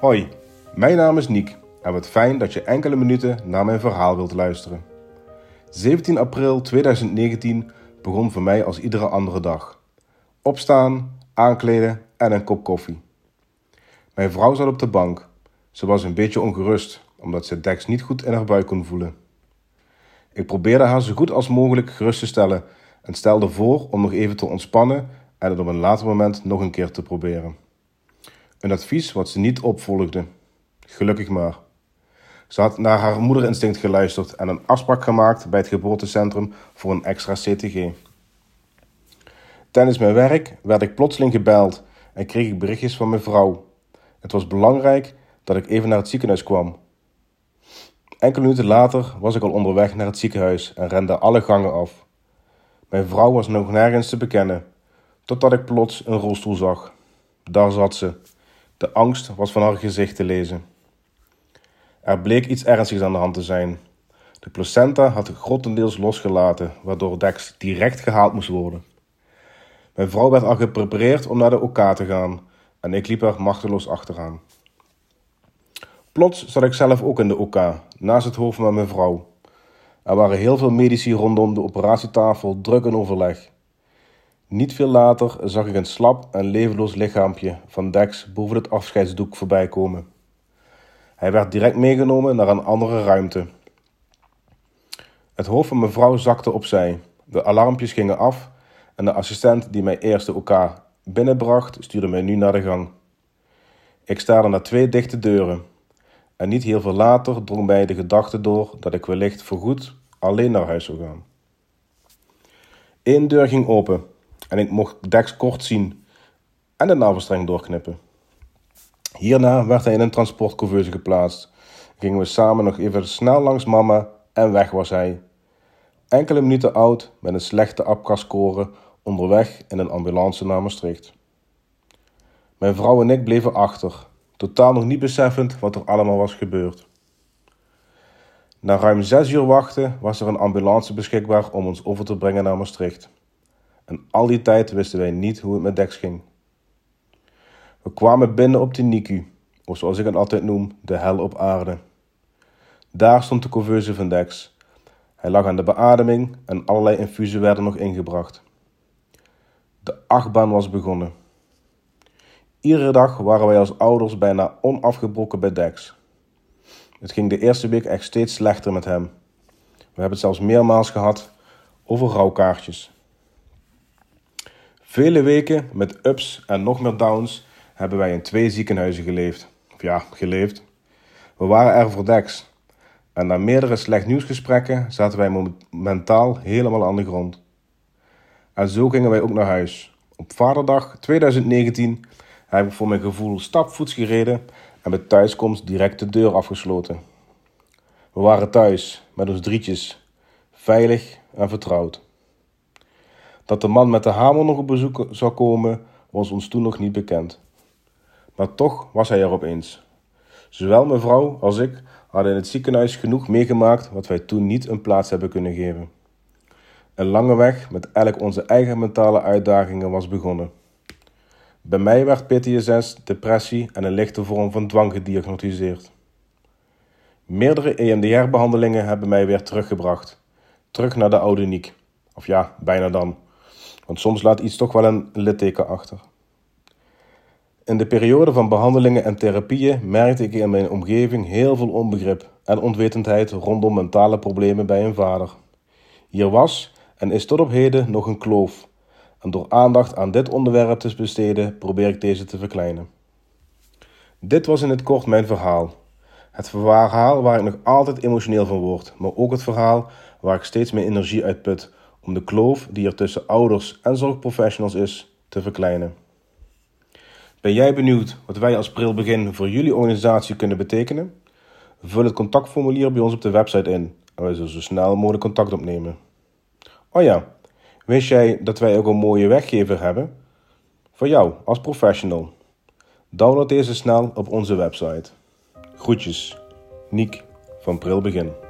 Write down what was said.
Hoi, mijn naam is Niek en wat fijn dat je enkele minuten naar mijn verhaal wilt luisteren. 17 april 2019 begon voor mij als iedere andere dag. Opstaan, aankleden en een kop koffie. Mijn vrouw zat op de bank. Ze was een beetje ongerust omdat ze Dex niet goed in haar buik kon voelen. Ik probeerde haar zo goed als mogelijk gerust te stellen en stelde voor om nog even te ontspannen en het op een later moment nog een keer te proberen. Een advies wat ze niet opvolgde. Gelukkig maar. Ze had naar haar moederinstinct geluisterd en een afspraak gemaakt bij het geboortecentrum voor een extra CTG. Tijdens mijn werk werd ik plotseling gebeld en kreeg ik berichtjes van mijn vrouw. Het was belangrijk dat ik even naar het ziekenhuis kwam. Enkele minuten later was ik al onderweg naar het ziekenhuis en rende alle gangen af. Mijn vrouw was nog nergens te bekennen, totdat ik plots een rolstoel zag. Daar zat ze. De angst was van haar gezicht te lezen. Er bleek iets ernstigs aan de hand te zijn. De placenta had grotendeels losgelaten, waardoor Dex direct gehaald moest worden. Mijn vrouw werd al geprepareerd om naar de OK te gaan en ik liep er machteloos achteraan. Plots zat ik zelf ook in de OK, naast het hoofd van mijn vrouw. Er waren heel veel medici rondom de operatietafel, druk in overleg. Niet veel later zag ik een slap en levenloos lichaampje van Dex boven het afscheidsdoek voorbij komen. Hij werd direct meegenomen naar een andere ruimte. Het hoofd van mijn vrouw zakte opzij. De alarmpjes gingen af en de assistent die mij eerst de OK binnenbracht, stuurde mij nu naar de gang. Ik staarde naar twee dichte deuren. En niet heel veel later drong mij de gedachte door dat ik wellicht voorgoed alleen naar huis zou gaan. Eén deur ging open en ik mocht Dex kort zien en de navelstreng doorknippen. Hierna werd hij in een transportcouveuse geplaatst. Gingen we samen nog even snel langs mama en weg was hij. Enkele minuten oud met een slechte abgascore onderweg in een ambulance naar Maastricht. Mijn vrouw en ik bleven achter, totaal nog niet beseffend wat er allemaal was gebeurd. Na ruim zes uur wachten was er een ambulance beschikbaar om ons over te brengen naar Maastricht. En al die tijd wisten wij niet hoe het met Dex ging. We kwamen binnen op de NICU, of zoals ik het altijd noem, de hel op aarde. Daar stond de couveuse van Dex. Hij lag aan de beademing en allerlei infusen werden nog ingebracht. De achtbaan was begonnen. Iedere dag waren wij als ouders bijna onafgebroken bij Dex. Het ging de eerste week echt steeds slechter met hem. We hebben het zelfs meermaals gehad over rouwkaartjes. Vele weken met ups en nog meer downs hebben wij in twee ziekenhuizen geleefd. Of ja, geleefd. We waren er voor Dex. En na meerdere slecht nieuwsgesprekken zaten wij mentaal helemaal aan de grond. En zo gingen wij ook naar huis. Op Vaderdag 2019 heb ik voor mijn gevoel stapvoets gereden en met thuiskomst direct de deur afgesloten. We waren thuis met ons drietjes, veilig en vertrouwd. Dat de man met de hamer nog op bezoek zou komen, was ons toen nog niet bekend. Maar toch was hij er opeens. Zowel mevrouw als ik hadden in het ziekenhuis genoeg meegemaakt wat wij toen niet een plaats hebben kunnen geven. Een lange weg met elk onze eigen mentale uitdagingen was begonnen. Bij mij werd PTSS, depressie en een lichte vorm van dwang gediagnosticeerd. Meerdere EMDR-behandelingen hebben mij weer teruggebracht. Terug naar de oude Niek. Of ja, bijna dan. Want soms laat iets toch wel een litteken achter. In de periode van behandelingen en therapieën merkte ik in mijn omgeving heel veel onbegrip en onwetendheid rondom mentale problemen bij een vader. Hier was en is tot op heden nog een kloof. En door aandacht aan dit onderwerp te besteden, probeer ik deze te verkleinen. Dit was in het kort mijn verhaal. Het verhaal waar ik nog altijd emotioneel van word, maar ook het verhaal waar ik steeds meer energie uit put om de kloof die er tussen ouders en zorgprofessionals is, te verkleinen. Ben jij benieuwd wat wij als Prilbegin voor jullie organisatie kunnen betekenen? Vul het contactformulier bij ons op de website in en wij zullen zo snel mogelijk contact opnemen. Oh ja, wist jij dat wij ook een mooie weggever hebben? Voor jou als professional. Download deze snel op onze website. Groetjes, Niek van Prilbegin.